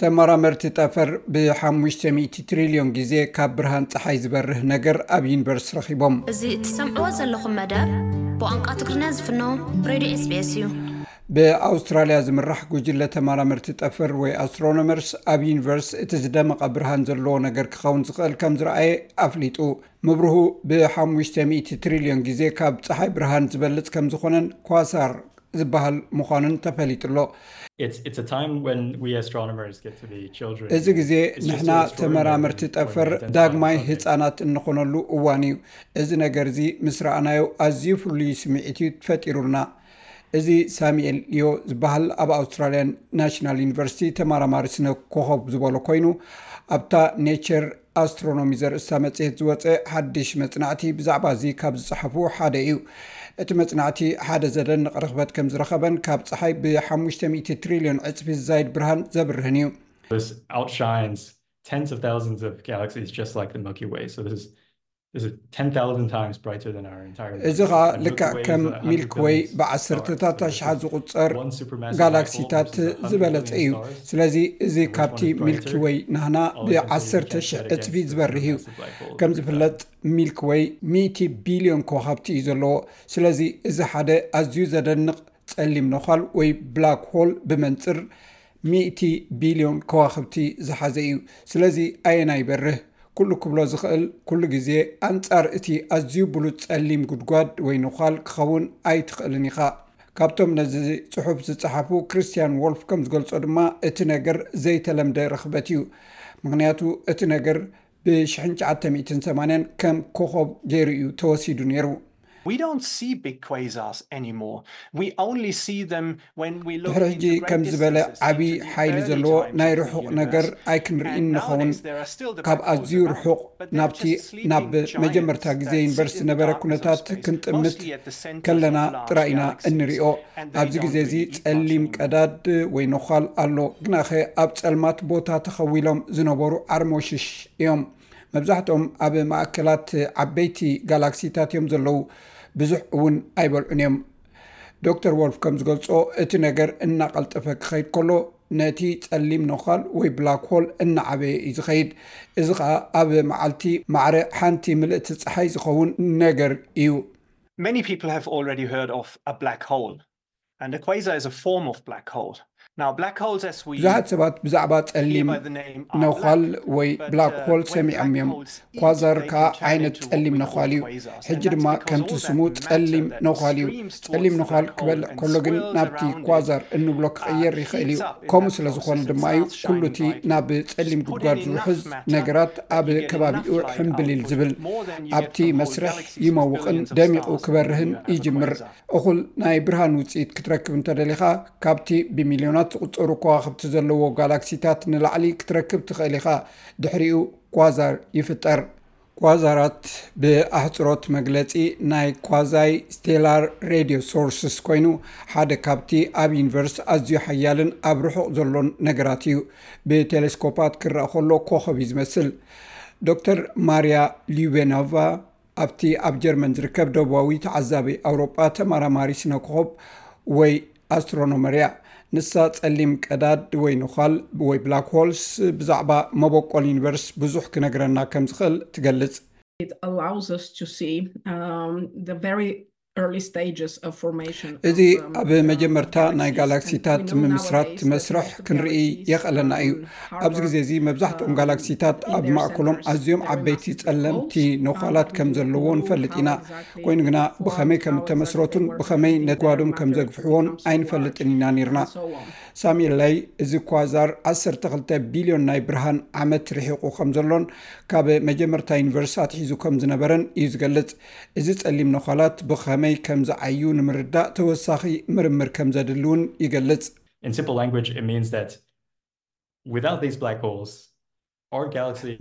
ተመራመርቲ ጠፈር ብሓሙሽተ ሚእቲ ትሪልዮን ግዜ ካብ ብርሃን ጸሓይ ዝበርህ ነገር ኣብ ዩኒቨርስ ረኺቦም። እዚ እትሰምዕዎ ዘለኹም መደብ ብቋንቋ ትግርኛ ዝፍኖ ሬድዮ ኤስቢኤስ እዩ። ብኣውስትራልያ ዝምራሕ ጉጅለ ተመራመርቲ ጠፈር ወይ ኣስትሮኖመርስ ኣብ ዩኒቨርስ እቲ ዝደመቐ ብርሃን ዘለዎ ነገር ክኸውን ዝኽእል ከም ዝረኣየ ኣፍሊጡ። ምብርሁ ብሓሙሽተ ሚእቲ ትሪልዮን ግዜ ካብ ጸሓይ ብርሃን ዝበልጽ ከም ዝኾነን ኳሳር ዝበሃል ምዃኑን ተፈሊጡ ኣሎ። እዚ ግዜ ንሕና ተመራመርቲ ጠፈር ዳግማይ ህጻናት እንኾነሉ እዋን እዩ። እዚ ነገር እዚ ምስ ረኣናዮ ኣዝዩ ፍሉይ ስምዒት እዩ ፈጢሩልና። እዚ ሳሚኤል ሊዮ ዝበሃል ኣብ ኣውስትራልያ ናሽናል ዩኒቨርሲቲ ተመራማሪ ስነ ኮኾብ ዝበሎ ኮይኑ ኣብታ ኔቸር፣ ኣስትሮኖሚ ዘርእስታ መጽሔት ዝወጸ ሓድሽ መጽናዕቲ ብዛዕባ እዚ ካብ ዝጸሓፉ ሓደ እዩ። እቲ መጽናዕቲ ሓደ ዘደንቕ ርኽበት ከም ዝረኸበን ካብ ጸሓይ ብሓሙሽተ ሚእቲ ትሪልዮን ዕጽፊ ዝዛይድ ብርሃን ዘብርህን እዩ። This outshines tens of thousands of galaxies just like the Milky Way. So this is እዚ ኸኣ ልክዕ ከም ሚልክወይ ብዓሰርተታት ኣሽሓት ዝቝጸር ጋላክሲታት ዝበለጸ እዩ። ስለዚ እዚ ካብቲ ሚልክወይ ናህና ብዓሰርተ ሽሕ ዕጽፊ ዝበርህ እዩ። ከም ዝፍለጥ ሚልክወይ ሚእቲ ቢልዮን ከዋኽብቲ እዩ ዘለዎ። ስለዚ እዚ ሓደ ኣዝዩ ዘደንቕ ጸሊም ነዃል ወይ ብላክ ሆል ብመንጽር ሚእቲ ቢልዮን ከዋኽብቲ ዝሓዘ እዩ። ስለዚ ኣየናይ ይበርህ? ኩሉ ክብሎ ዝኽእል ኩሉ ግዜ ኣንጻር እቲ ኣዝዩ ብሉጽ ጸሊም ጉድጓድ ወይ ነዃል ክኸውን ኣይትኽእልን ኢኻ። ካብቶም ነዚ ጽሑፍ ዝጸሓፉ ክሪስትያን ዎልፍ ከም ዝገልጾ ድማ እቲ ነገር ዘይተለምደ ርኽበት እዩ። ምኽንያቱ እቲ ነገር ብ ሽሕን ትሽዓተ ሚእትን ሰማንያን ከም ኮኾብ ገይሩ እዩ ተወሲዱ ነይሩ። ድሕሪ ሕጂ ከም ዝበለ ዓቢ ሓይሊ ዘለዎ ናይ ርሑቕ ነገር ኣይክንርኢን ንኸውን። ካብ ኣዝዩ ርሑቕ ናብቲ ናብ መጀመርታ ግዜ ዩኒቨርሲቲ ዝነበረ ኩነታት ክንጥምት ከለና ጥራይ ኢና እንሪኦ። ኣብዚ ግዜ እዚ ጸሊም ቀዳድ ወይ ነዃል ኣሎ፣ ግናኸ ኣብ ጸልማት ቦታ ተኸዊሎም ዝነበሩ ዓርሞሽሽ እዮም። መብዛሕትኦም ኣብ ማእከላት ዓበይቲ ጋላክሲታት እዮም ዘለዉ፣ ብዙሕ እውን ኣይበልዑን እዮም። ዶክተር ዎልፍ ከም ዝገልጾ፣ እቲ ነገር እናቐልጠፈ ክኸይድ ከሎ ነቲ ጸሊም ነዃል ወይ ብላክ ሆል እናዓበየ እዩ ዝኸይድ፣ እዚ ኸኣ ኣብ መዓልቲ ማዕረ ሓንቲ ምልእቲ ጸሓይ ዝኸውን ነገር እዩ። Many people have already heard of a black hole and a quasar is a form of black hole. Now black holes as we ብዙሓት ሰባት ብዛዕባ ጸሊም ነዃል ወይ ብላክ ሆል ሰሚዖም እዮም። ኳዛር ከኣ ዓይነት ጸሊም ነዃል እዩ። ሕጂ ድማ ከምቲ ስሙ ጸሊም ነዃል እዩ። ጸሊም ነዃል ክበልዕ ከሎ ግን ናብቲ ኳዛር እንብሎ ክቕየር ይኽእል እዩ። ከምኡ ስለ ዝኾነ ድማ እዩ ኩሉ እቲ ናብ ጸሊም ጉድጓድ ዝውሕዝ ነገራት ኣብ ከባቢኡ ሕምብሊል ዝብል። ኣብቲ መስርሕ ይመውቕን ደሚቑ ክበርህን ይጅምር። እኹል ናይ ብርሃን ውጽኢት ክትረክብ እንተደሊኻ፣ ካብቲ ብሚልዮናት ዝቝጸሩ ከዋኽብቲ ዘለዎ ጋላክሲታት ንላዕሊ ክትረክብ ትኽእል ኢኻ። ድሕሪኡ ኳዛር ይፍጠር። ኳዛራት፣ ብኣሕጽሮት መግለጺ ናይ ኳዛይ-ስቴላር ሬድዮ ሶርስስ ኰይኑ፣ ሓደ ካብቲ ኣብ ዩኒቨርስ ኣዝዩ ሓያልን ኣብ ርሑቕ ዘሎን ነገራት እዩ። ብቴለስኮፓት ክርኣ ከሎ ኮኾብ እዩ ዝመስል። ዶክተር ማርያ ሊዩቤኖቫ ኣብቲ ኣብ ጀርመን ዝርከብ ደቡባዊ ተዓዛቢ ኣውሮጳ ተማራማሪ ስነኮኾብ ወይ ኣስትሮኖመር እያ ንሳ ጸሊም ቀዳድ ወይ ንዃል ወይ ብላክ ሆልስ ብዛዕባ መበቆል ዩኒቨርስ ብዙሕ ክነግረና ከም ዝኽእል ትገልጽ። it allows us to see um, the very እዚ ኣብ መጀመርታ ናይ ጋላክሲታት ምምስራት መስርሕ ክንርኢ የኽእለና እዩ ኣብዚ ግዜ እዚ መብዛሕትኦም ጋላክሲታት ኣብ ማእከሎም ኣዝዮም ዓበይቲ ፀለምቲ ነዃላት ከም ዘለዎ ንፈልጥ ኢና ኮይኑ ግና ብኸመይ ከም እተመስረቱን ብኸመይ ነጓዶም ከም ዘግፍሕዎን ኣይንፈልጥን ኢና ነርና ሳሚላይ እዚ ኳዛር 12 ቢልዮን ናይ ብርሃን ዓመት ርሒቑ ከም ዘሎን ካብ መጀመርታ ዩኒቨርስቲ ኣትሒዙ ከም ዝነበረን እዩ ዝገልፅ እዚ ጸሊም ነዃላት ብኸመይ ከም ዝዓዩ ንምርዳእ ተወሳኺ ምርምር ከም ዘድሊ እውን ይገልጽ።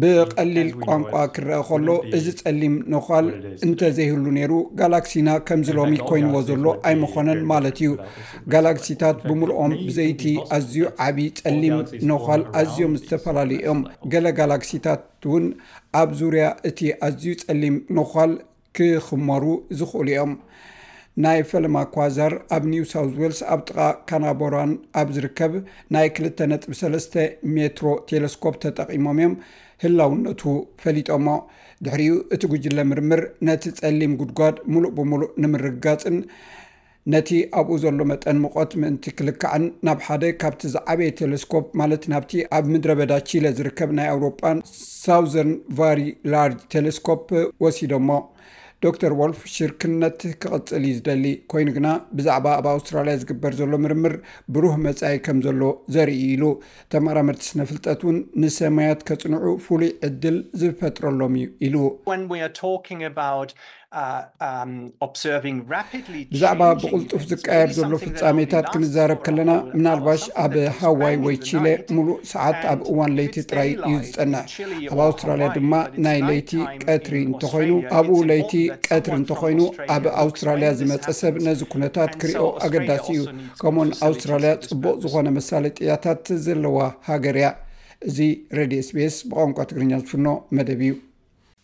ብቐሊል ቋንቋ ክረኣ ከሎ፣ እዚ ጸሊም ነዃል እንተ ዘይህሉ ነይሩ፣ ጋላክሲና ከምዚ ሎሚ ኰይንዎ ዘሎ ኣይምዀነን ማለት እዩ። ጋላክሲታት ብምሉኦም ብዘይቲ ኣዝዩ ዓቢ ጸሊም ነዃል ኣዝዮም ዝተፈላለዩ እዮም። ገለ ጋላክሲታት። ውን ኣብ ዙርያ እቲ ኣዝዩ ጸሊም ነዃል ክኽመሩ ዝኽእሉ እዮም። ናይ ፈለማ ኳዛር ኣብ ኒው ሳውዝ ዌልስ ኣብ ጥቓ ካናቦራን ኣብ ዝርከብ ናይ ክልተ ነጥቢ ሰለስተ ሜትሮ ቴለስኮፕ ተጠቒሞም እዮም ህላውነቱ ፈሊጦሞ። ድሕሪኡ እቲ ጉጅለ ምርምር ነቲ ጸሊም ጉድጓድ ምሉእ ብምሉእ ንምርግጋጽን፣ ነቲ ኣብኡ ዘሎ መጠን ሙቐት ምእንቲ ክልካዕን ናብ ሓደ ካብቲ ዝዓበየ ቴለስኮፕ ማለት ናብቲ ኣብ ምድረ በዳ ቺለ ዝርከብ ናይ ኣውሮጳን ሳውዘርን ቫሪ ላርጅ ቴለስኮፕ ወሲዶሞ። ዶክተር ዎልፍ ሽርክነት ክቕጽል እዩ ዝደሊ፣ ኮይኑ ግና ብዛዕባ ኣብ ኣውስትራልያ ዝግበር ዘሎ ምርምር ብሩህ መጻኢ ከም ዘሎ ዘርኢ እዩ ኢሉ። ተመራመርቲ ስነ ፍልጠት እውን ንሰማያት ከጽንዑ ፍሉይ ዕድል ዝፈጥረሎም እዩ ኢሉ። ብዛዕባ ብቕልጡፍ ዝቃየድ ዘሎ ፍፃሜታት ክንዛረብ ከለና ምናልባሽ ኣብ ሃዋይ ወይ ቺለ ሙሉእ ሰዓት ኣብ እዋን ለይቲ ጥራይ እዩ ዝፀንሕ ኣብ ኣውስትራልያ ድማ ናይ ለይቲ ቀትሪ እንተኾይኑ ኣብኡ ለይቲ ቀትሪ እንተኾይኑ ኣብ ኣውስትራልያ ዝመፀ ሰብ ነዚ ኩነታት ክሪኦ ኣገዳሲ እዩ ከምኡውን ኣውስትራልያ ፅቡቕ ዝኾነ መሳለጥያታት ዘለዋ ሃገር እያ እዚ ሬድዮ ስቤስ ብቋንቋ ትግርኛ ዝፍኖ መደብ እዩ